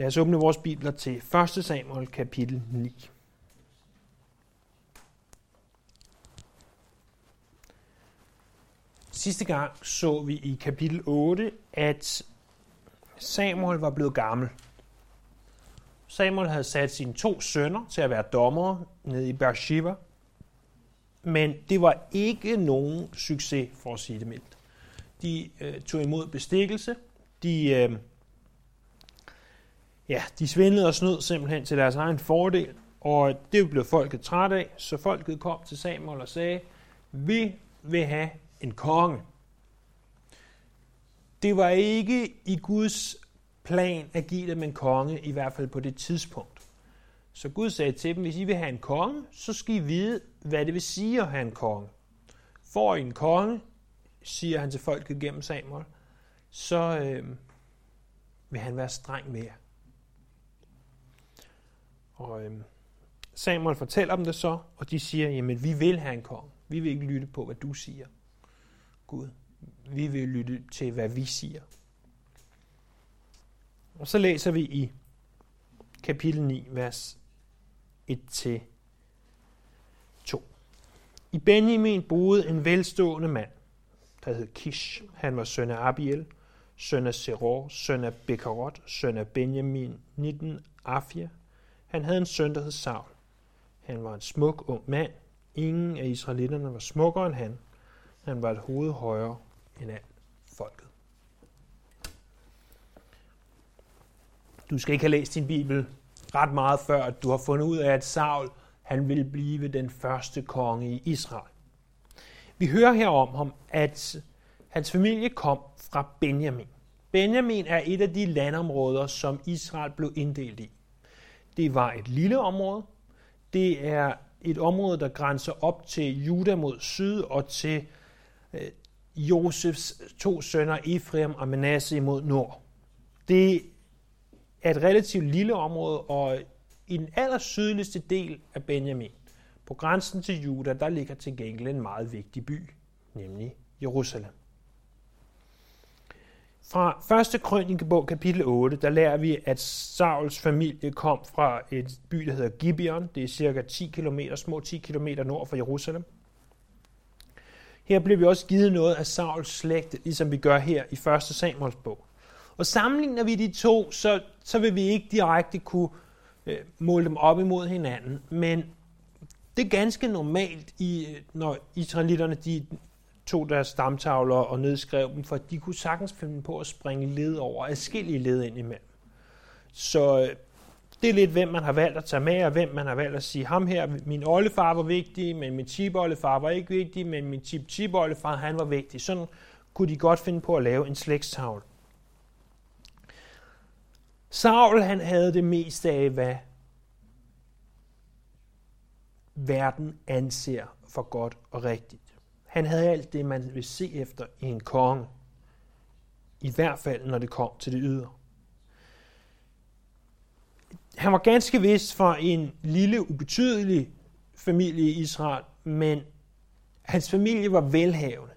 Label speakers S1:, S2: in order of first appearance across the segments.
S1: Lad os åbne vores bibler til 1. Samuel kapitel 9. Sidste gang så vi i kapitel 8, at Samuel var blevet gammel. Samuel havde sat sine to sønner til at være dommere nede i Beersheba, men det var ikke nogen succes, for at sige det mildt. De øh, tog imod bestikkelse, de, øh, ja, de svindlede og snød simpelthen til deres egen fordel, og det blev folket træt af, så folket kom til Samuel og sagde, vi vil have en konge. Det var ikke i Guds plan at give dem en konge, i hvert fald på det tidspunkt. Så Gud sagde til dem, hvis I vil have en konge, så skal I vide, hvad det vil sige at have en konge. For en konge, siger han til folket gennem Samuel, så øh, vil han være streng med jer. Og øhm, Samuel fortæller dem det så, og de siger, jamen vi vil have en konge. Vi vil ikke lytte på, hvad du siger, Gud. Vi vil lytte til, hvad vi siger. Og så læser vi i kapitel 9, vers 1-2. I Benjamin boede en velstående mand, der hed Kish. Han var søn af Abiel, søn af Seror, søn af Bekarot, søn af Benjamin, 19 Afia. Han havde en søn, der hed Saul. Han var en smuk ung mand. Ingen af israelitterne var smukkere end han. Han var et hoved højere end alt folket. Du skal ikke have læst din bibel ret meget før, at du har fundet ud af, at Saul han ville blive den første konge i Israel. Vi hører her om ham, at hans familie kom fra Benjamin. Benjamin er et af de landområder, som Israel blev inddelt i. Det var et lille område. Det er et område, der grænser op til Juda mod syd og til øh, Josefs to sønner Ephraim og Manasseh mod nord. Det er et relativt lille område, og i den aller sydligste del af Benjamin, på grænsen til Juda, der ligger til gengæld en meget vigtig by, nemlig Jerusalem. Fra 1. krønikebog kapitel 8, der lærer vi, at Sauls familie kom fra et by, der hedder Gibeon. Det er cirka 10 km, små 10 km nord for Jerusalem. Her bliver vi også givet noget af Sauls slægt, ligesom vi gør her i 1. Samuels bog. Og sammenligner vi de to, så, så vil vi ikke direkte kunne øh, måle dem op imod hinanden, men det er ganske normalt, i, når israelitterne de tog deres stamtavler og nedskrev dem, for de kunne sagtens finde på at springe led over, adskillige led ind imellem. Så øh, det er lidt, hvem man har valgt at tage med, og hvem man har valgt at sige, ham her, min oldefar var vigtig, men min tipoldefar var ikke vigtig, men min tip tipoldefar han var vigtig. Sådan kunne de godt finde på at lave en slægtstavle. Saul han havde det meste af, hvad verden anser for godt og rigtigt. Han havde alt det, man vil se efter i en konge. I hvert fald, når det kom til det ydre. Han var ganske vist fra en lille, ubetydelig familie i Israel, men hans familie var velhavende.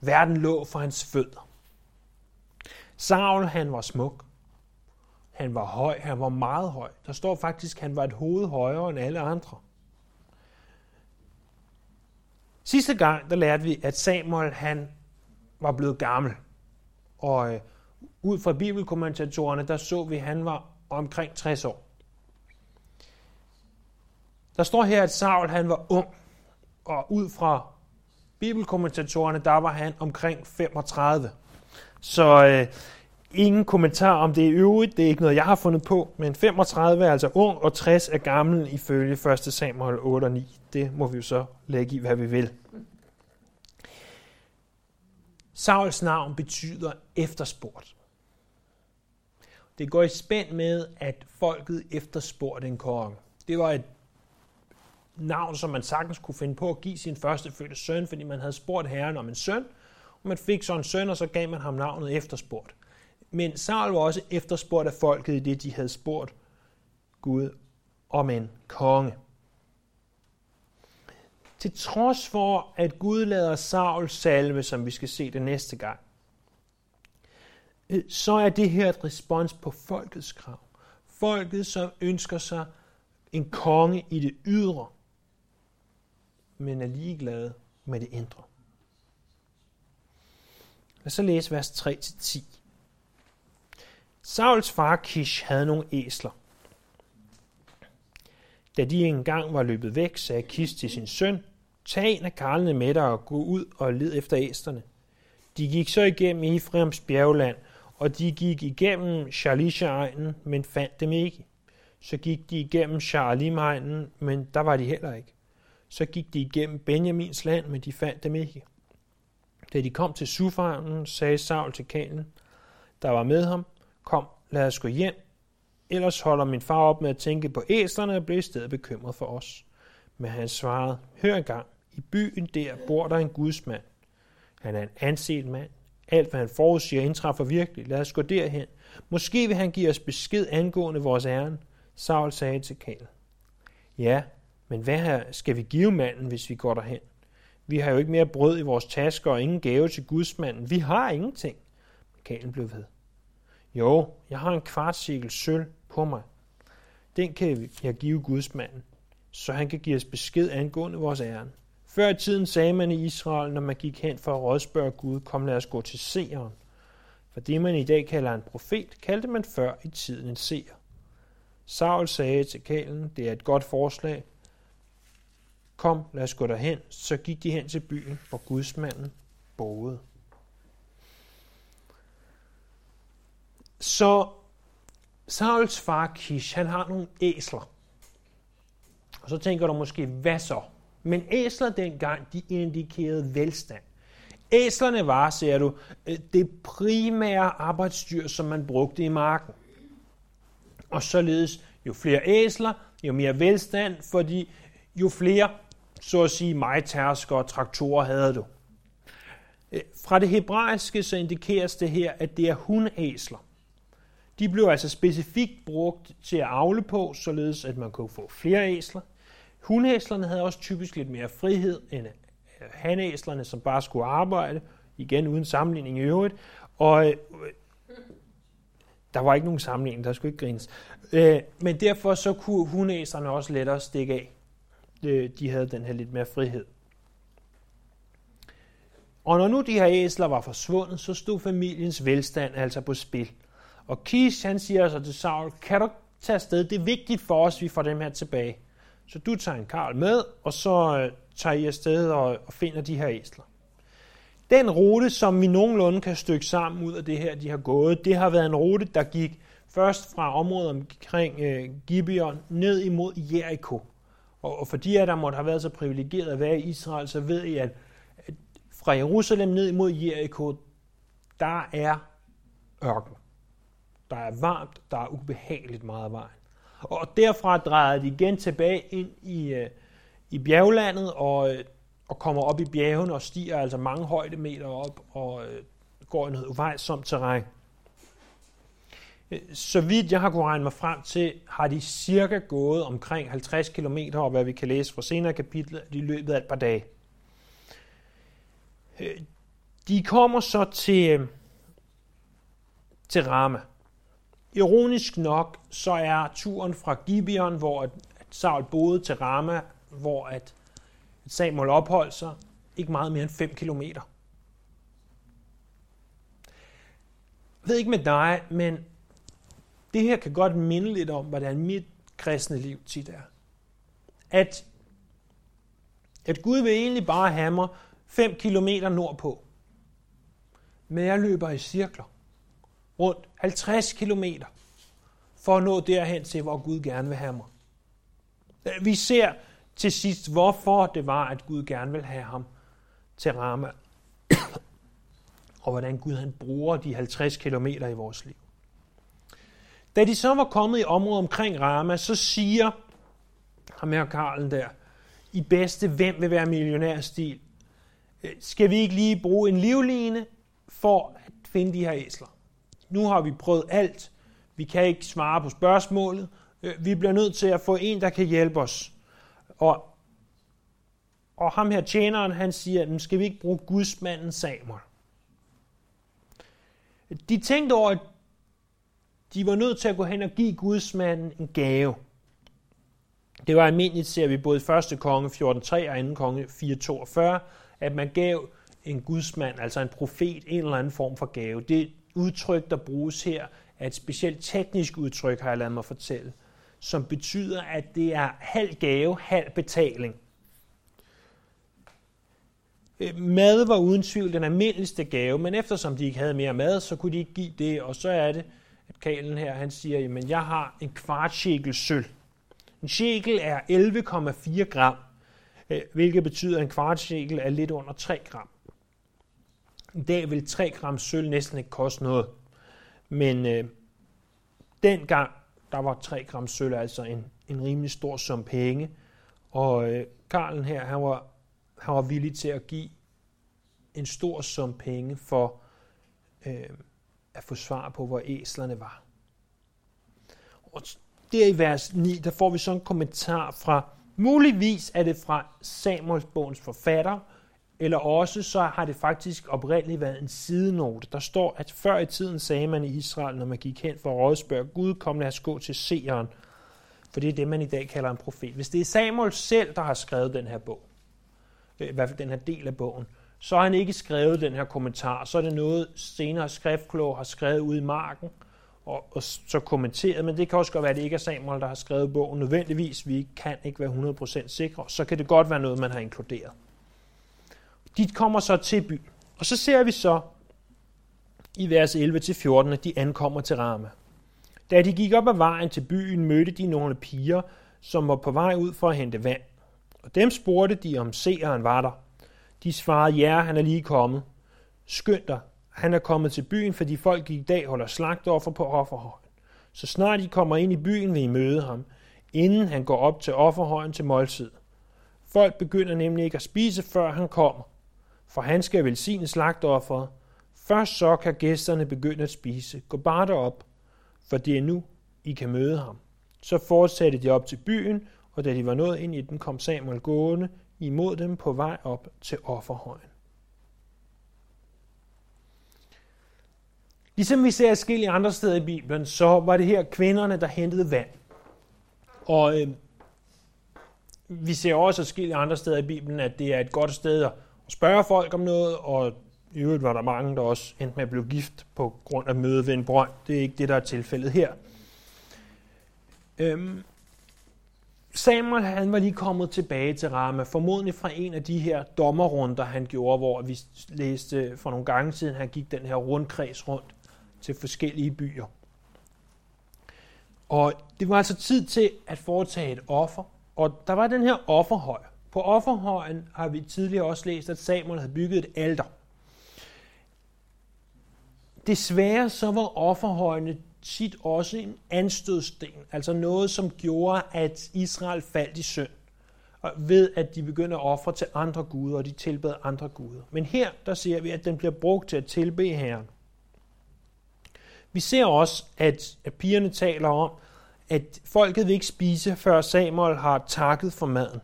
S1: Verden lå for hans fødder. Saul, han var smuk. Han var høj, han var meget høj. Der står faktisk, at han var et hoved højere end alle andre. Sidste gang, der lærte vi, at Samuel han var blevet gammel. Og øh, ud fra bibelkommentatorerne, der så vi, at han var omkring 60 år. Der står her, at Saul han var ung, og ud fra bibelkommentatorerne, der var han omkring 35. Så øh, ingen kommentar om det i øvrigt, det er ikke noget, jeg har fundet på, men 35 er altså ung, og 60 er gammel ifølge 1. Samuel 8 og 9. Det må vi jo så lægge i, hvad vi vil. Sauls navn betyder eftersport. Det går i spænd med, at folket efterspurgte en konge. Det var et navn, som man sagtens kunne finde på at give sin første fødte søn, fordi man havde spurgt herren om en søn, og man fik så en søn, og så gav man ham navnet efterspurgt. Men Saul var også efterspurgt af folket i det, de havde spurgt Gud om en konge. Til trods for, at Gud lader Saul salve, som vi skal se det næste gang, øh, så er det her et respons på folkets krav. Folket, som ønsker sig en konge i det ydre, men er ligeglade med det indre. Lad så læse vers 3-10. Sauls far Kish havde nogle æsler. Da de engang var løbet væk, sagde Kish til sin søn, tag en af karlene med dig og gå ud og led efter æslerne. De gik så igennem Efraims bjergland, og de gik igennem Shalisha-egnen, men fandt dem ikke. Så gik de igennem Shalim-egnen, men der var de heller ikke. Så gik de igennem Benjamins land, men de fandt dem ikke. Da de kom til Sufaren, sagde Saul til Kalen, der var med ham, kom, lad os gå hjem, ellers holder min far op med at tænke på æsterne og bliver i stedet bekymret for os. Men han svarede, hør engang, i byen der bor der en gudsmand. Han er en anset mand. Alt, hvad han forudsiger, indtræffer virkelig. Lad os gå derhen. Måske vil han give os besked angående vores ærne. Saul sagde til Kale. Ja, men hvad her skal vi give manden, hvis vi går derhen? Vi har jo ikke mere brød i vores tasker og ingen gave til gudsmanden. Vi har ingenting. Kalen blev ved. Jo, jeg har en kvartsikkel sølv på mig. Den kan jeg give gudsmanden, så han kan give os besked angående vores æren. Før i tiden sagde man i Israel, når man gik hen for at rådspørge Gud, kom lad os gå til seeren. For det, man i dag kalder en profet, kaldte man før i tiden en seer. Saul sagde til Kalen, det er et godt forslag. Kom, lad os gå derhen. Så gik de hen til byen, hvor gudsmanden boede. Så Sauls far Kish, han har nogle æsler. Og så tænker du måske, hvad så? Men æsler dengang, de indikerede velstand. Æslerne var, ser du, øh, det primære arbejdsdyr, som man brugte i marken. Og således, jo flere æsler, jo mere velstand, fordi jo flere, så at sige, majtærsker og traktorer havde du. Øh, fra det hebraiske så indikeres det her, at det er hundæsler. De blev altså specifikt brugt til at avle på, således at man kunne få flere æsler. Hundæslerne havde også typisk lidt mere frihed end øh, hanæslerne, som bare skulle arbejde, igen uden sammenligning i øvrigt. Og øh, der var ikke nogen sammenligning, der skulle ikke grines. Øh, men derfor så kunne hundæslerne også lettere stikke af. Øh, de havde den her lidt mere frihed. Og når nu de her æsler var forsvundet, så stod familiens velstand altså på spil. Og Kish, han siger så til Saul, kan du tage afsted? Det er vigtigt for os, at vi får dem her tilbage. Så du tager en Karl med, og så øh, tager I afsted og, og finder de her æsler. Den rute, som vi nogenlunde kan stykke sammen ud af det her, de har gået, det har været en rute, der gik først fra området omkring øh, Gibeon ned imod Jericho. Og, og for de af der måtte have været så privilegeret at være i Israel, så ved I, at, at fra Jerusalem ned imod Jericho, der er ørken. Der er varmt, der er ubehageligt meget vejen. Og derfra drejer de igen tilbage ind i, øh, i bjerglandet og, øh, og kommer op i bjergene og stiger altså mange højdemeter op og øh, går i noget uvejsomt terræn. Øh, så vidt jeg har kunnet regne mig frem til, har de cirka gået omkring 50 km, og hvad vi kan læse fra senere kapitler, i løbet af et par dage. Øh, de kommer så til, øh, til Rama. Ironisk nok, så er turen fra Gibeon, hvor Saul boede, til Rama, hvor at Samuel opholdt sig, ikke meget mere end 5 kilometer. Jeg ved ikke med dig, men det her kan godt minde lidt om, hvordan mit kristne liv tit er. At, at Gud vil egentlig bare have mig 5 kilometer nordpå. Men jeg løber i cirkler rundt 50 kilometer for at nå derhen til, hvor Gud gerne vil have mig. Øh, vi ser til sidst, hvorfor det var, at Gud gerne vil have ham til Rama, og hvordan Gud han bruger de 50 kilometer i vores liv. Da de så var kommet i området omkring Rama, så siger ham her Karlen der, i bedste hvem vil være millionærstil, øh, skal vi ikke lige bruge en livline for at finde de her æsler? Nu har vi prøvet alt. Vi kan ikke svare på spørgsmålet. Øh, vi bliver nødt til at få en, der kan hjælpe os. Og, og ham her tjeneren, han siger, nu skal vi ikke bruge gudsmanden Samuel. De tænkte over, at de var nødt til at gå hen og give gudsmanden en gave. Det var almindeligt, ser vi både 1. konge 14.3 og 2. konge 4.42, at man gav en gudsmand, altså en profet, en eller anden form for gave. Det udtryk, der bruges her, er et specielt teknisk udtryk, har jeg ladet mig fortælle, som betyder, at det er halv gave, halv betaling. Øh, mad var uden tvivl den almindeligste gave, men eftersom de ikke havde mere mad, så kunne de ikke give det, og så er det, at Kalen her, han siger, jamen jeg har en kvart shekel sølv. En shekel er 11,4 gram, øh, hvilket betyder, at en kvart shekel er lidt under 3 gram. I dag vil 3 gram sølv næsten ikke koste noget. Men øh, dengang, der var 3 gram sølv altså en, en rimelig stor sum penge. Og øh, Karlen her, han var, han var villig til at give en stor sum penge for øh, at få svar på, hvor æslerne var. Og der i vers 9, der får vi så en kommentar fra, muligvis er det fra Samuels bogens forfatter, eller også så har det faktisk oprindeligt været en sidenote. Der står, at før i tiden sagde man i Israel, når man gik hen for at rådspørge Gud, kom lad os gå til seeren. For det er det, man i dag kalder en profet. Hvis det er Samuel selv, der har skrevet den her bog, øh, i hvert fald den her del af bogen, så har han ikke skrevet den her kommentar. Så er det noget, senere skriftklog har skrevet ud i marken, og, og så kommenteret, men det kan også godt være, at det ikke er Samuel, der har skrevet bogen nødvendigvis. Vi kan ikke være 100% sikre. Så kan det godt være noget, man har inkluderet. De kommer så til byen. Og så ser vi så i vers 11-14, at de ankommer til Rama. Da de gik op ad vejen til byen, mødte de nogle piger, som var på vej ud for at hente vand. Og dem spurgte de, om seeren var der. De svarede, ja, han er lige kommet. Skynd dig, han er kommet til byen, fordi folk i dag holder slagtoffer på offerhøjen. Så snart I kommer ind i byen, vil I møde ham, inden han går op til offerhøjen til måltid. Folk begynder nemlig ikke at spise, før han kommer for han skal velsigne slagtofferet. Først så kan gæsterne begynde at spise. Gå bare derop, for det er nu, I kan møde ham. Så fortsatte de op til byen, og da de var nået ind i den, kom Samuel gående imod dem på vej op til offerhøjen. Ligesom vi ser forskellige andre steder i Bibelen, så var det her kvinderne, der hentede vand. Og øh, vi ser også forskellige andre steder i Bibelen, at det er et godt sted at spørge folk om noget, og i øvrigt var der mange, der også endte med at blive gift på grund af møde ved en brønd. Det er ikke det, der er tilfældet her. Øhm, Samuel han var lige kommet tilbage til Rama, formodentlig fra en af de her dommerrunder, han gjorde, hvor vi læste for nogle gange siden, han gik den her rundkreds rundt til forskellige byer. Og det var altså tid til at foretage et offer, og der var den her offerhøj. På offerhøjen har vi tidligere også læst, at Samuel havde bygget et alter. Desværre så var offerhøjene tit også en anstødsten, altså noget, som gjorde, at Israel faldt i synd, ved at de begyndte at ofre til andre guder, og de tilbad andre guder. Men her, der ser vi, at den bliver brugt til at tilbe Herren. Vi ser også, at pigerne taler om, at folket vil ikke spise, før Samuel har takket for maden.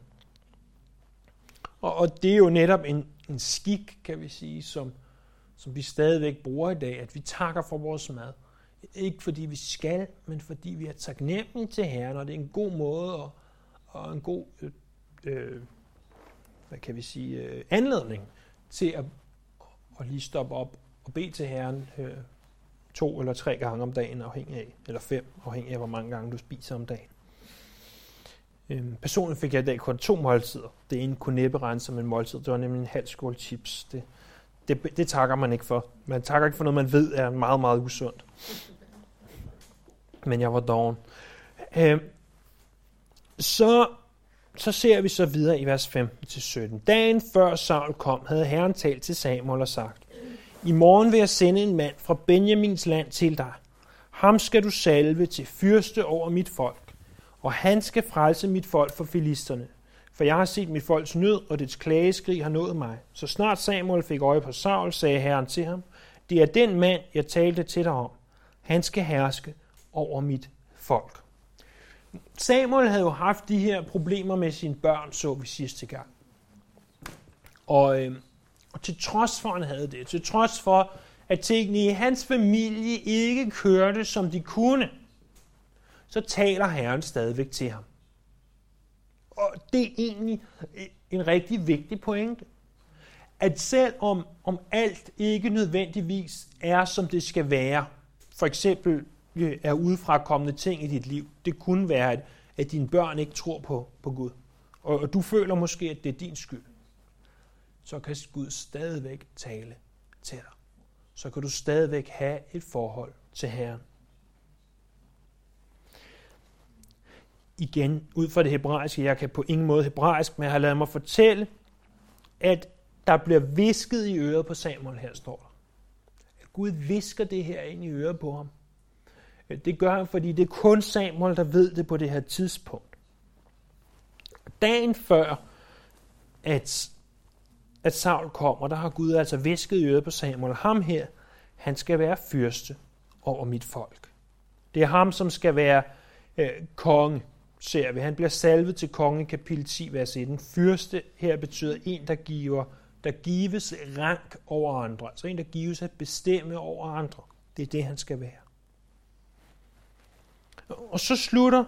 S1: Og, og det er jo netop en, en skik, kan vi sige, som, som vi stadigvæk bruger i dag, at vi takker for vores mad. Ikke fordi vi skal, men fordi vi er taknemmelige til Herren, og det er en god måde og, og en god øh, øh, hvad kan vi sige, øh, anledning til at, at lige stoppe op og bede til Herren øh, to eller tre gange om dagen, afhængig af, eller fem, afhængig af, hvor mange gange du spiser om dagen. Øhm, personligt fik jeg i dag kun to måltider. Det ene kunne næppe regne som en måltid. Det var nemlig en halv skål chips. Det, det, det takker man ikke for. Man takker ikke for noget, man ved er meget, meget usundt. Men jeg var doven. Øhm, så, så ser vi så videre i vers 15-17. Dagen før Saul kom, havde Herren talt til Samuel og sagt, I morgen vil jeg sende en mand fra Benjamins land til dig. Ham skal du salve til fyrste over mit folk og han skal frelse mit folk for filisterne. For jeg har set mit folks nød, og dets klageskrig har nået mig. Så snart Samuel fik øje på Saul, sagde Herren til ham, det er den mand, jeg talte til dig om. Han skal herske over mit folk. Samuel havde jo haft de her problemer med sine børn, så vi sidste gang. Og, øh, og til trods for, at han havde det, til trods for, at tingene i hans familie ikke kørte, som de kunne, så taler Herren stadigvæk til ham. Og det er egentlig en rigtig vigtig pointe. At selvom om, alt ikke nødvendigvis er, som det skal være, for eksempel øh, er udefra kommende ting i dit liv, det kunne være, at, at dine børn ikke tror på, på Gud, og, og du føler måske, at det er din skyld, så kan Gud stadigvæk tale til dig. Så kan du stadigvæk have et forhold til Herren. Igen ud fra det hebraiske. Jeg kan på ingen måde hebraisk, men jeg har lavet mig fortælle, at der bliver visket i øret på Samuel, her står der. At Gud visker det her ind i øret på ham. Det gør han, fordi det er kun Samuel, der ved det på det her tidspunkt. Dagen før, at, at Saul kommer, der har Gud altså visket i øret på Samuel. Ham her, han skal være fyrste over mit folk. Det er ham, som skal være øh, konge ser vi. Han bliver salvet til konge i kapitel 10, vers 1. Den fyrste her betyder en, der giver, der gives rank over andre. Altså en, der gives at bestemme over andre. Det er det, han skal være. Og så slutter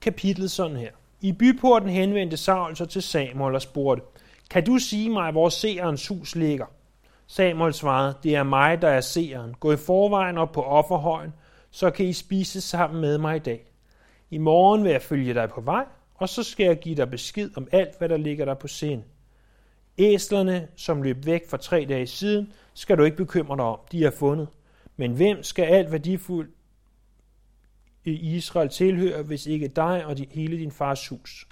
S1: kapitlet sådan her. I byporten henvendte Saul sig til Samuel og spurgte, kan du sige mig, hvor seerens hus ligger? Samuel svarede, det er mig, der er seeren. Gå i forvejen op på offerhøjen, så kan I spise sammen med mig i dag. I morgen vil jeg følge dig på vej, og så skal jeg give dig besked om alt, hvad der ligger der på sind. Æslerne, som løb væk for tre dage siden, skal du ikke bekymre dig om. De er fundet. Men hvem skal alt værdifuldt i Israel tilhøre, hvis ikke dig og hele din fars hus?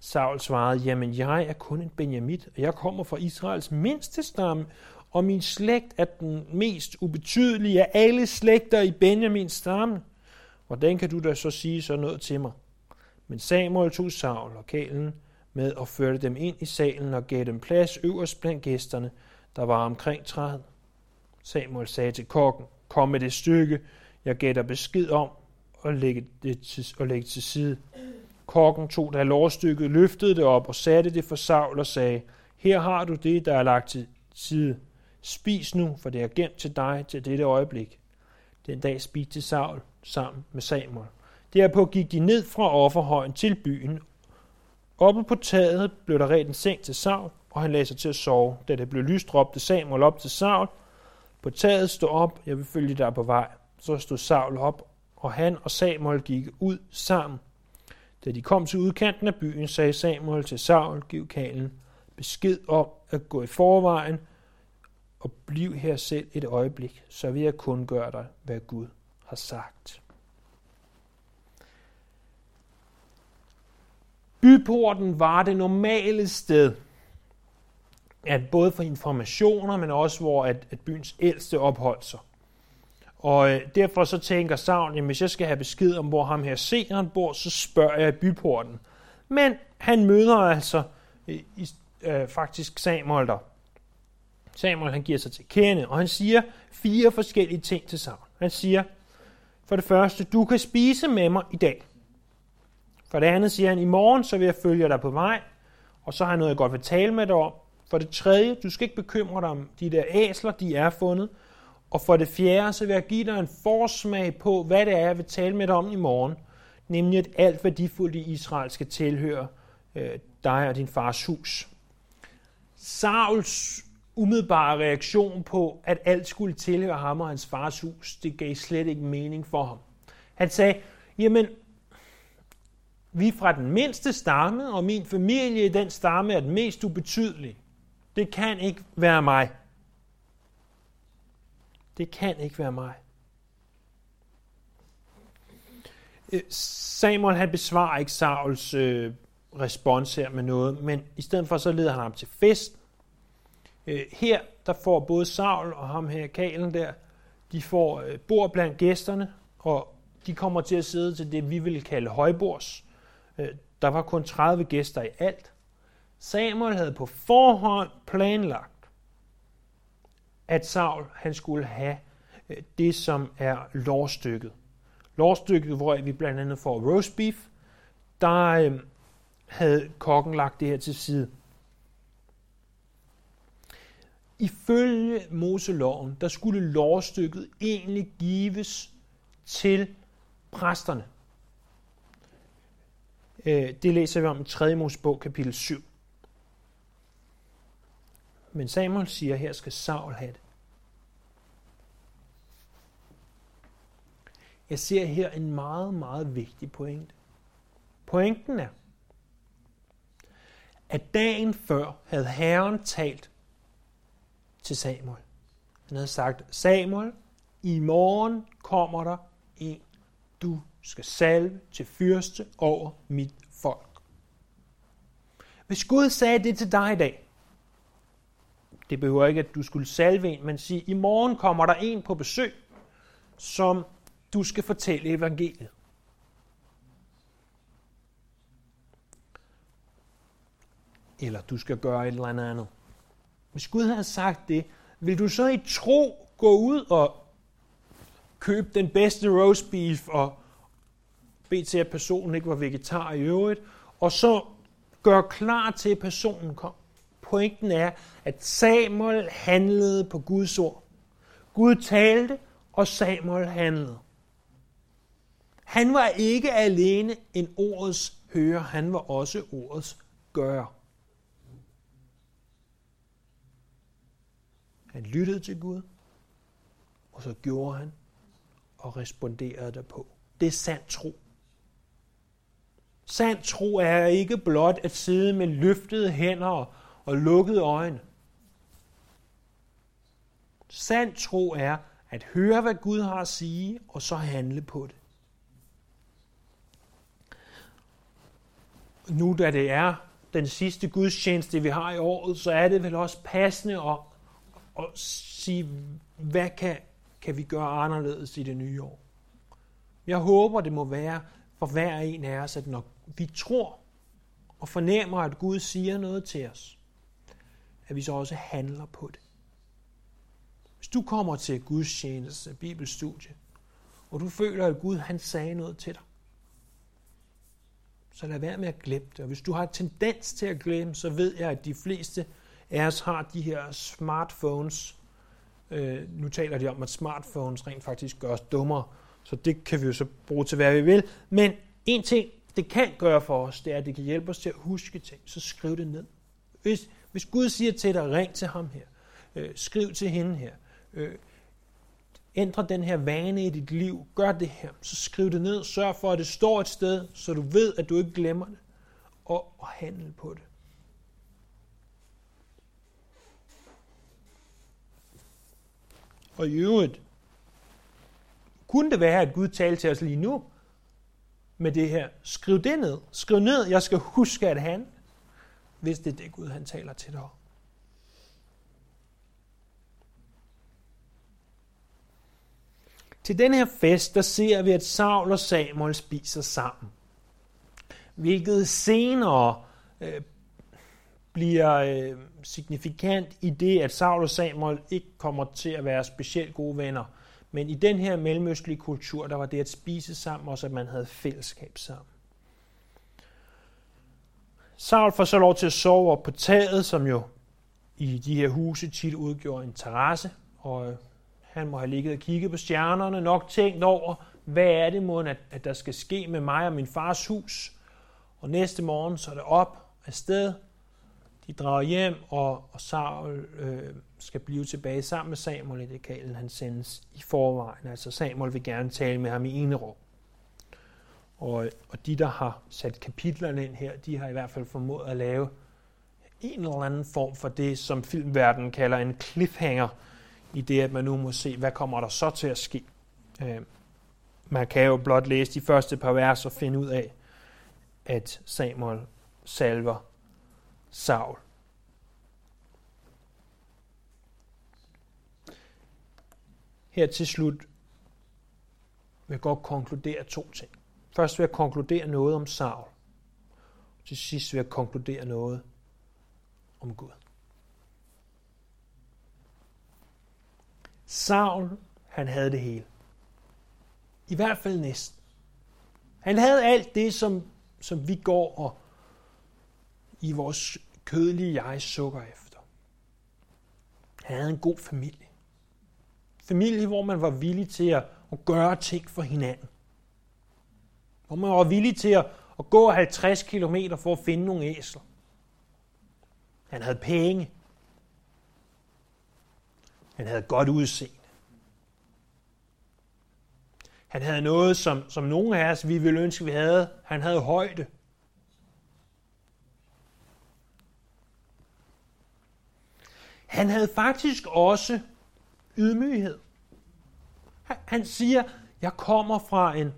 S1: Saul svarede, jamen jeg er kun en Benjamit, og jeg kommer fra Israels mindste stamme, og min slægt er den mest ubetydelige af alle slægter i Benjamins stamme. Hvordan kan du da så sige så noget til mig? Men Samuel tog Saul og kælen med og førte dem ind i salen og gav dem plads øverst blandt gæsterne, der var omkring træet. Samuel sagde til kokken, kom med det stykke, jeg gav dig besked om, og lægge det til, og lægge til side. Kokken tog da lårstykket, løftede det op og satte det for Saul og sagde, her har du det, der er lagt til side. Spis nu, for det er gemt til dig til dette øjeblik. Den dag spiste Saul sammen med Samuel. Derpå gik de ned fra offerhøjen til byen. Oppe på taget blev der ret en seng til Saul, og han lagde sig til at sove. Da det blev lyst, råbte Samuel op til Saul. På taget stod op, jeg vil følge dig på vej. Så stod Saul op, og han og Samuel gik ud sammen. Da de kom til udkanten af byen, sagde Samuel til Saul, giv kalen besked om at gå i forvejen og bliv her selv et øjeblik, så vil jeg kun gøre dig, hvad Gud har sagt. Byporten var det normale sted, at både for informationer, men også hvor at, at byens ældste opholdt sig. Og øh, derfor så tænker Savn, at hvis jeg skal have besked om, hvor ham her seeren bor, så spørger jeg i byporten. Men han møder altså øh, øh, faktisk Samuel der. Samuel han giver sig til kende, og han siger fire forskellige ting til Saul. Han siger, for det første, du kan spise med mig i dag. For det andet siger han, i morgen så vil jeg følge dig på vej, og så har jeg noget, jeg godt vil tale med dig om. For det tredje, du skal ikke bekymre dig om de der æsler, de er fundet. Og for det fjerde, så vil jeg give dig en forsmag på, hvad det er, jeg vil tale med dig om i morgen. Nemlig, at alt værdifuldt i Israel skal tilhøre øh, dig og din fars hus. Sauls umiddelbare reaktion på, at alt skulle tilhøre ham og hans fars hus, det gav slet ikke mening for ham. Han sagde, jamen, vi er fra den mindste stamme, og min familie i den stamme er den mest ubetydelige. Det kan ikke være mig. Det kan ikke være mig. Øh, Samuel han besvarer ikke Sauls øh, respons her med noget, men i stedet for så leder han ham til fest, Øh, her der får både Saul og ham her, Kalen der, de får øh, bord blandt gæsterne, og de kommer til at sidde til det, vi vil kalde højbords. Øh, der var kun 30 gæster i alt. Samuel havde på forhånd planlagt, at Saul han skulle have øh, det, som er lovstykket. Lovstykket, hvor vi blandt andet får roast beef, der øh, havde kokken lagt det her til side ifølge Moseloven, der skulle lovstykket egentlig gives til præsterne. Øh, det læser vi om i 3. Mosebog, kapitel 7. Men Samuel siger, at her skal Saul have det. Jeg ser her en meget, meget vigtig pointe. Pointen er, at dagen før havde Herren talt til Samuel. Han havde sagt, Samuel, i morgen kommer der en, du skal salve til fyrste over mit folk. Hvis Gud sagde det til dig i dag, det behøver ikke, at du skulle salve en, men sige, i morgen kommer der en på besøg, som du skal fortælle evangeliet. Eller du skal gøre et eller andet. Hvis Gud havde sagt det, vil du så i tro gå ud og købe den bedste roast beef og bede til, at personen ikke var vegetar i øvrigt, og så gøre klar til, at personen kom. Pointen er, at Samuel handlede på Guds ord. Gud talte, og Samuel handlede. Han var ikke alene en ordets hører, han var også ordets gør. Han lyttede til Gud, og så gjorde han og responderede derpå. Det er sand tro. Sand tro er ikke blot at sidde med løftede hænder og lukkede øjne. Sand tro er at høre, hvad Gud har at sige, og så handle på det. Nu da det er den sidste gudstjeneste, vi har i året, så er det vel også passende at, og sige, hvad kan, kan vi gøre anderledes i det nye år? Jeg håber, det må være for hver en af os, at når vi tror og fornemmer, at Gud siger noget til os, at vi så også handler på det. Hvis du kommer til Guds tjeneste, bibelstudie, og du føler, at Gud han sagde noget til dig, så lad være med at glemme det. Og hvis du har tendens til at glemme, så ved jeg, at de fleste af os har de her smartphones. Øh, nu taler de om, at smartphones rent faktisk gør os dummere, så det kan vi jo så bruge til, hvad vi vil. Men en ting, det kan gøre for os, det er, at det kan hjælpe os til at huske ting. Så skriv det ned. Hvis, hvis Gud siger til dig, ring til ham her. Øh, skriv til hende her. Øh, ændre den her vane i dit liv. Gør det her. Så skriv det ned. Sørg for, at det står et sted, så du ved, at du ikke glemmer det. Og, og handle på det. Og i øvrigt, kunne det være, at Gud talte til os lige nu med det her? Skriv det ned. Skriv ned, jeg skal huske at han, hvis det er det Gud, han taler til dig om. Til den her fest, der ser vi, at Saul og Samuel spiser sammen. Hvilket senere øh, bliver øh, signifikant i det, at Saul og Samuel ikke kommer til at være specielt gode venner. Men i den her mellemøstlige kultur, der var det at spise sammen, også at man havde fællesskab sammen. Saul får så lov til at sove op på taget, som jo i de her huse tit udgjorde en terrasse, og øh, han må have ligget og kigget på stjernerne, nok tænkt over, hvad er det mon, at, at der skal ske med mig og min fars hus. Og næste morgen så er det op afsted. De drager hjem, og, og Saul øh, skal blive tilbage sammen med Samuel i det kalen, han sendes i forvejen. Altså Samuel vil gerne tale med ham i ene rum. Og, og de, der har sat kapitlerne ind her, de har i hvert fald formået at lave en eller anden form for det, som filmverdenen kalder en cliffhanger, i det, at man nu må se, hvad kommer der så til at ske. Øh, man kan jo blot læse de første par vers og finde ud af, at Samuel salver Saul. Her til slut vil jeg godt konkludere to ting. Først vil jeg konkludere noget om Saul. Til sidst vil jeg konkludere noget om Gud. Saul, han havde det hele. I hvert fald næsten. Han havde alt det, som, som vi går og i vores kødelige jeg sukker efter. Han havde en god familie. Familie, hvor man var villig til at, at gøre ting for hinanden. Hvor man var villig til at, at gå 50 km for at finde nogle æsler. Han havde penge. Han havde godt udseende. Han havde noget, som, som nogle af os, vi ville ønske, vi havde. Han havde højde. Han havde faktisk også ydmyghed. Han siger, jeg kommer fra en,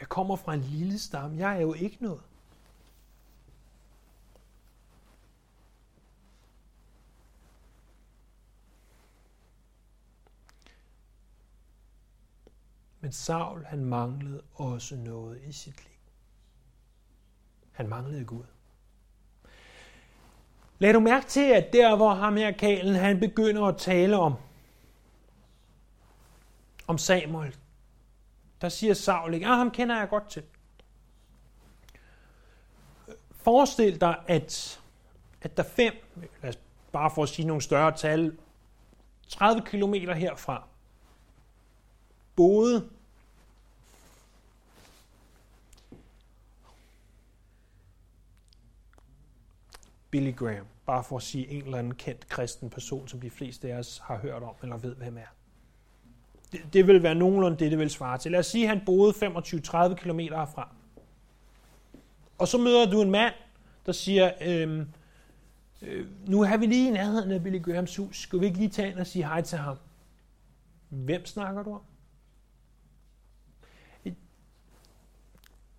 S1: jeg kommer fra en lille stamme. Jeg er jo ikke noget. Men Saul, han manglede også noget i sit liv. Han manglede Gud. Lad du mærke til, at der, hvor ham her Kalen, han begynder at tale om, om Samuel, der siger Saul ikke, ah, ham kender jeg godt til. Forestil dig, at, at der fem, lad os bare for at sige nogle større tal, 30 kilometer herfra, boede Billy Graham. Bare for at sige en eller anden kendt kristen person, som de fleste af os har hørt om eller ved, hvem er. Det, det vil være nogenlunde det, det vil svare til. Lad os sige, at han boede 25-30 km herfra. Og så møder du en mand, der siger, øhm, øh, nu har vi lige i nærheden af Billy Grahams hus. Skal vi ikke lige tage ind og sige hej til ham? Hvem snakker du om?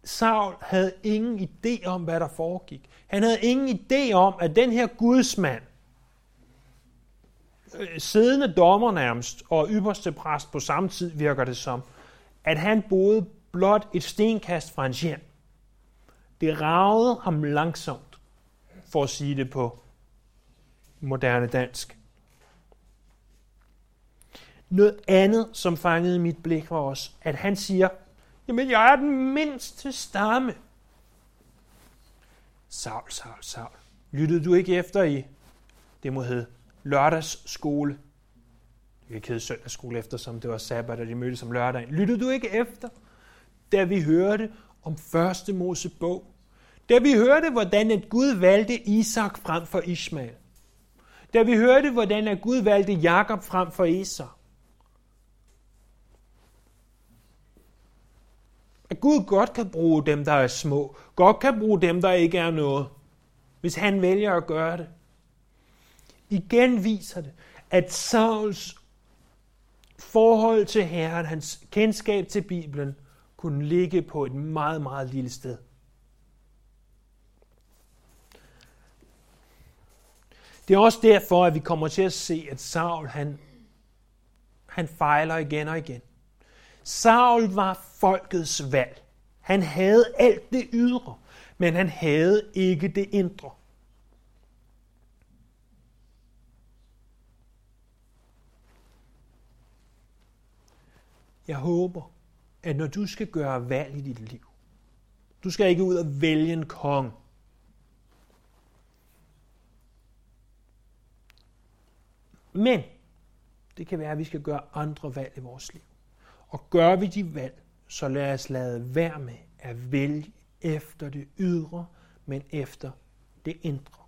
S1: Saul havde ingen idé om, hvad der foregik. Han havde ingen idé om, at den her gudsmand, øh, siddende dommer nærmest, og ypperste præst på samme tid virker det som, at han boede blot et stenkast fra hans hjem. Det ragede ham langsomt, for at sige det på moderne dansk. Noget andet, som fangede mit blik, var også, at han siger, Jamen, jeg er den mindste stamme. Saul, Saul, Saul. Lyttede du ikke efter i, det må hedde, lørdagsskole? Det kan ikke hedde søndagsskole, eftersom det var sabbat, og de mødtes om lørdagen. Lyttede du ikke efter, da vi hørte om første Mosebog? Da vi hørte, hvordan at Gud valgte Isak frem for Ishmael. Da vi hørte, hvordan at Gud valgte Jakob frem for Esau. At Gud godt kan bruge dem, der er små. Godt kan bruge dem, der ikke er noget. Hvis han vælger at gøre det. Igen viser det, at Sauls forhold til Herren, hans kendskab til Bibelen, kunne ligge på et meget, meget lille sted. Det er også derfor, at vi kommer til at se, at Saul han, han fejler igen og igen. Saul var folkets valg. Han havde alt det ydre, men han havde ikke det indre. Jeg håber, at når du skal gøre valg i dit liv, du skal ikke ud og vælge en kong. Men det kan være, at vi skal gøre andre valg i vores liv. Og gør vi de valg, så lad os lade være med at vælge efter det ydre, men efter det indre.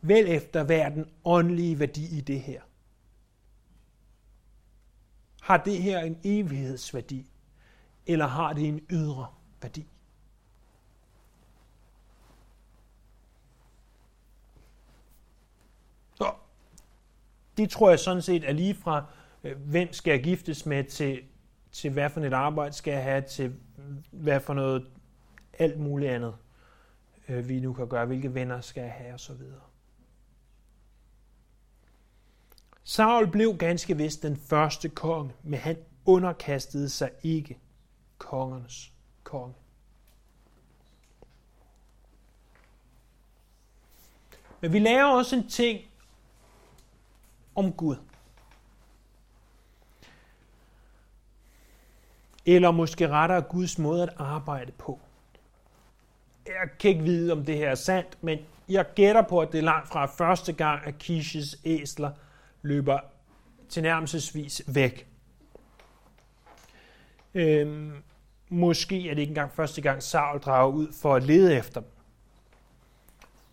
S1: Vælg efter, hvad er den åndelige værdi i det her. Har det her en evighedsværdi, eller har det en ydre værdi? Så det tror jeg sådan set er lige fra Øh, hvem skal jeg giftes med, til, til hvad for et arbejde skal jeg have, til hvad for noget alt muligt andet, øh, vi nu kan gøre, hvilke venner skal jeg have osv. Saul blev ganske vist den første konge, men han underkastede sig ikke kongernes konge. Men vi lærer også en ting om Gud. Eller måske rettere Guds måde at arbejde på. Jeg kan ikke vide, om det her er sandt, men jeg gætter på, at det er langt fra første gang, at Kishes æsler løber tilnærmelsesvis væk. Øhm, måske er det ikke engang første gang, Saul drager ud for at lede efter dem.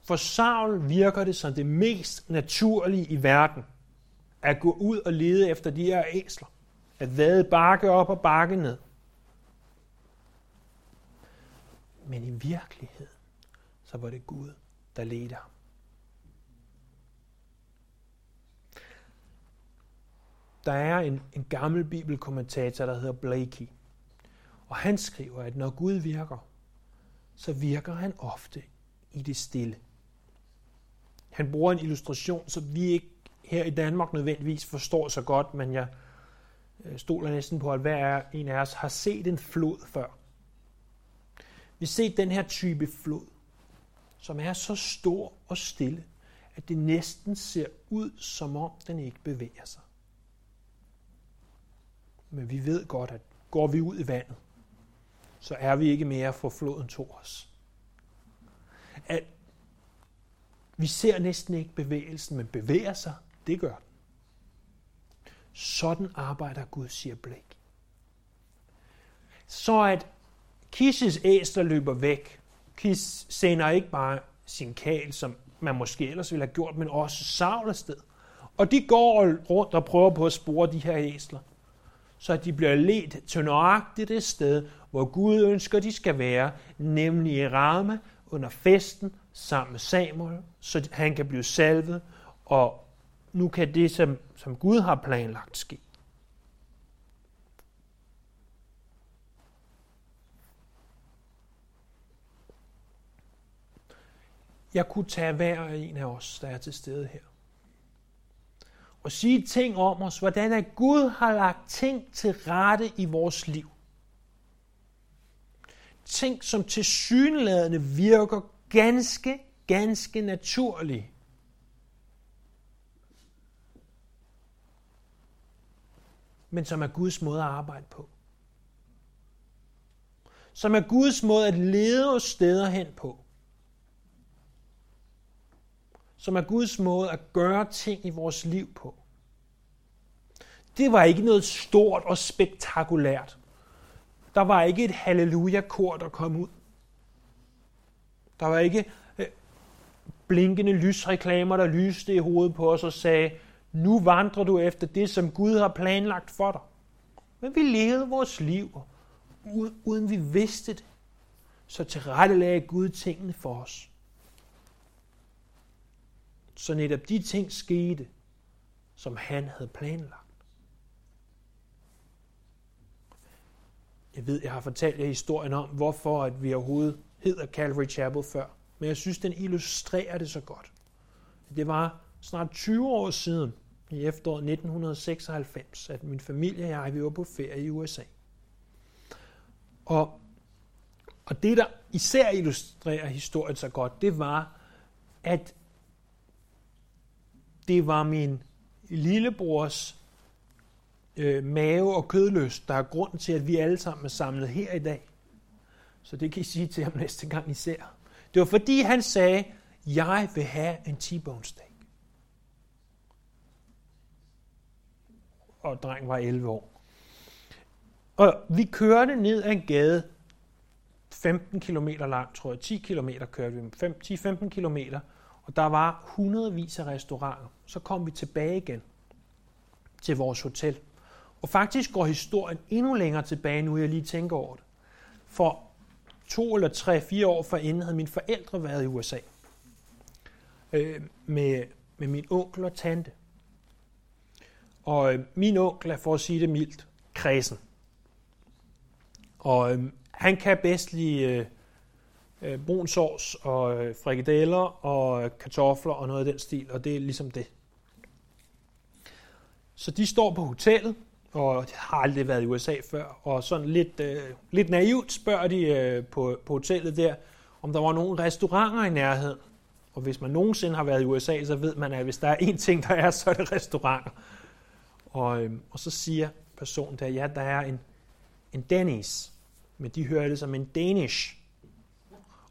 S1: For Saul virker det som det mest naturlige i verden, at gå ud og lede efter de her æsler. At vade bakke op og bakke ned. Men i virkeligheden, så var det Gud, der ledte ham. Der er en, en gammel bibelkommentator, der hedder Blakey. Og han skriver, at når Gud virker, så virker han ofte i det stille. Han bruger en illustration, som vi ikke her i Danmark nødvendigvis forstår så godt, men jeg Øh, stoler næsten på, at hver en af os har set en flod før. Vi har set den her type flod, som er så stor og stille, at det næsten ser ud, som om den ikke bevæger sig. Men vi ved godt, at går vi ud i vandet, så er vi ikke mere for floden tog os. At vi ser næsten ikke bevægelsen, men bevæger sig, det gør den. Sådan arbejder Gud, siger Blæk. Så at Kisses æster løber væk. Kis sender ikke bare sin kal, som man måske ellers ville have gjort, men også Saul afsted. Og de går rundt og prøver på at spore de her æsler, så de bliver ledt til nøjagtigt det sted, hvor Gud ønsker, de skal være, nemlig i Rama under festen sammen med Samuel, så han kan blive salvet, og nu kan det, som, som Gud har planlagt, ske. Jeg kunne tage hver en af os, der er til stede her, og sige ting om os, hvordan at Gud har lagt ting til rette i vores liv. Ting, som til synlædende virker ganske, ganske naturlige. Men som er Guds måde at arbejde på. Som er Guds måde at lede os steder hen på. Som er Guds måde at gøre ting i vores liv på. Det var ikke noget stort og spektakulært. Der var ikke et halleluja-kor, der kom ud. Der var ikke øh, blinkende lysreklamer, der lyste i hovedet på os og sagde, nu vandrer du efter det, som Gud har planlagt for dig. Men vi levede vores liv, uden vi vidste det. Så tilrettelagde Gud tingene for os. Så netop de ting skete, som han havde planlagt. Jeg ved, jeg har fortalt jer historien om, hvorfor at vi overhovedet hedder Calvary Chapel før. Men jeg synes, den illustrerer det så godt. Det var snart 20 år siden, i efteråret 1996, at min familie og jeg vi var på ferie i USA. Og, og det, der især illustrerer historien så godt, det var, at det var min lillebrors øh, mave- og kødløst, der er grunden til, at vi alle sammen er samlet her i dag. Så det kan I sige til ham næste gang I ser. Det var fordi han sagde, jeg vil have en T-bone steak. Og drengen var 11 år. Og vi kørte ned ad en gade, 15 km lang, tror jeg, 10 km kørte vi, 10-15 km, og der var hundredvis af restauranter. Så kom vi tilbage igen til vores hotel. Og faktisk går historien endnu længere tilbage, nu jeg lige tænker over det. For to eller tre, fire år forinden havde mine forældre været i USA. Øh, med, med min onkel og tante. Og øh, min onkel er, for at sige det mildt, kredsen. Og øh, han kan bedst lide øh, øh, brun sovs og øh, frikadeller og øh, kartofler og noget af den stil, og det er ligesom det. Så de står på hotellet, og har aldrig været i USA før, og sådan lidt, øh, lidt naivt spørger de øh, på, på hotellet der, om der var nogle restauranter i nærheden. Og hvis man nogensinde har været i USA, så ved man, at hvis der er én ting, der er, så er det restauranter. Og, øh, og så siger personen der, ja, der er en, en Dennis, men de hører det som en Danish.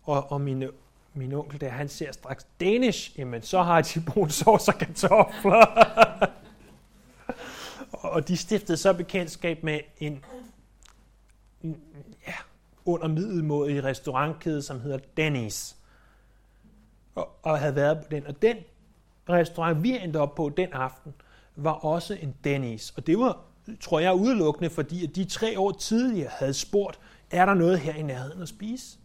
S1: Og, og mine min onkel der, han ser straks Danish, jamen så har de brun sovs og kartofler. og de stiftede så bekendtskab med en, en ja, under middelmåde restaurantkæde, som hedder Dennis. Og, og havde været på den. Og den restaurant, vi endte op på den aften, var også en Dennis. Og det var, tror jeg, udelukkende, fordi at de tre år tidligere havde spurgt, er der noget her i nærheden at spise?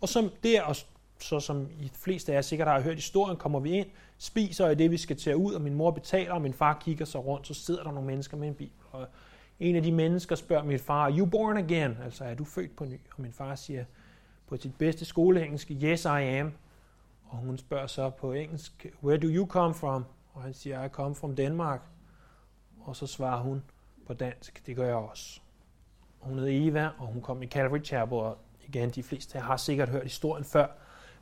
S1: Og som der, og så som i fleste af jer sikkert har hørt historien, kommer vi ind, spiser i det, vi skal tage ud, og min mor betaler, og min far kigger sig rundt, så sidder der nogle mennesker med en bibel. Og en af de mennesker spørger min far, you born again? Altså, er du født på ny? Og min far siger på sit bedste skoleengelsk, yes I am. Og hun spørger så på engelsk, where do you come from? Og han siger, I come from Denmark. Og så svarer hun på dansk, det gør jeg også. Hun hedder Eva, og hun kom i Calvary Chapel, og igen, de fleste har sikkert hørt historien før.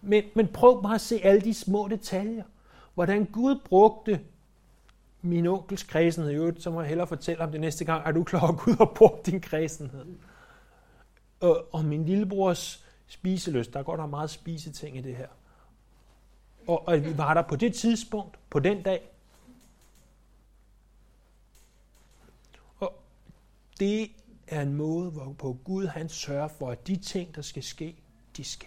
S1: Men, men prøv bare at se alle de små detaljer. Hvordan Gud brugte min onkels kredsenhed. Jo, så må jeg hellere fortælle om det næste gang. Er du klar over, at Gud har brugt din kredsenhed? Og, og min lillebrors spiseløst. Der går der meget spiseting i det her. Og, og vi var der på det tidspunkt, på den dag. Og det er en måde, hvorpå Gud han sørger for, at de ting, der skal ske, de sker.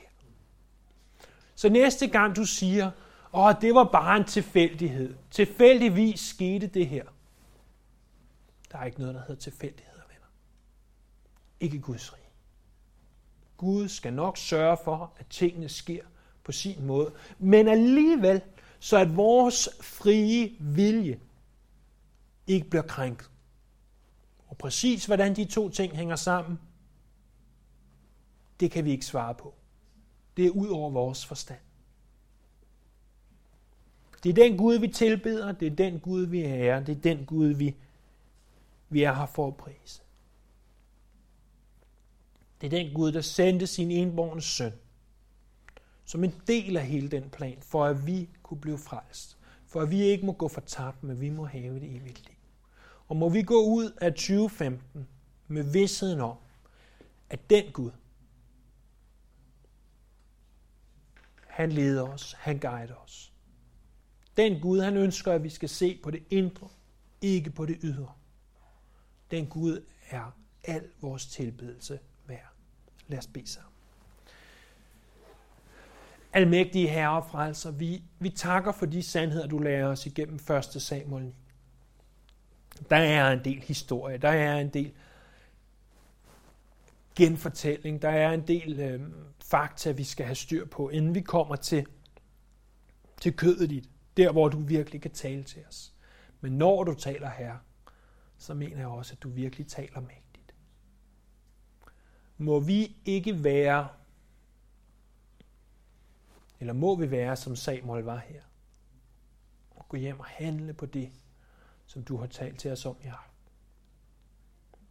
S1: Så næste gang du siger, åh, det var bare en tilfældighed. Tilfældigvis skete det her. Der er ikke noget, der hedder tilfældigheder, venner. Ikke Guds rige. Gud skal nok sørge for, at tingene sker på sin måde. Men alligevel, så at vores frie vilje ikke bliver krænket. Og præcis hvordan de to ting hænger sammen, det kan vi ikke svare på. Det er ud over vores forstand. Det er den Gud, vi tilbeder, det er den Gud, vi ærer, det er den Gud, vi, vi er her for at prise. Det er den Gud, der sendte sin enborne søn, som en del af hele den plan, for at vi kunne blive frelst. For at vi ikke må gå fortabt, men vi må have det evigt liv. Og må vi gå ud af 2015 med vidsheden om, at den Gud, han leder os, han guider os. Den Gud, han ønsker, at vi skal se på det indre, ikke på det ydre. Den Gud er al vores tilbedelse værd. Lad os bede sammen. Almægtige Herre og frelser, vi, vi takker for de sandheder, du lærer os igennem 1. Samuel 9. Der er en del historie, der er en del genfortælling, der er en del øh, fakta, vi skal have styr på, inden vi kommer til, til kødet dit, der hvor du virkelig kan tale til os. Men når du taler her, så mener jeg også, at du virkelig taler mægtigt. Må vi ikke være, eller må vi være, som Samuel var her, og gå hjem og handle på det, som du har talt til os om i aften.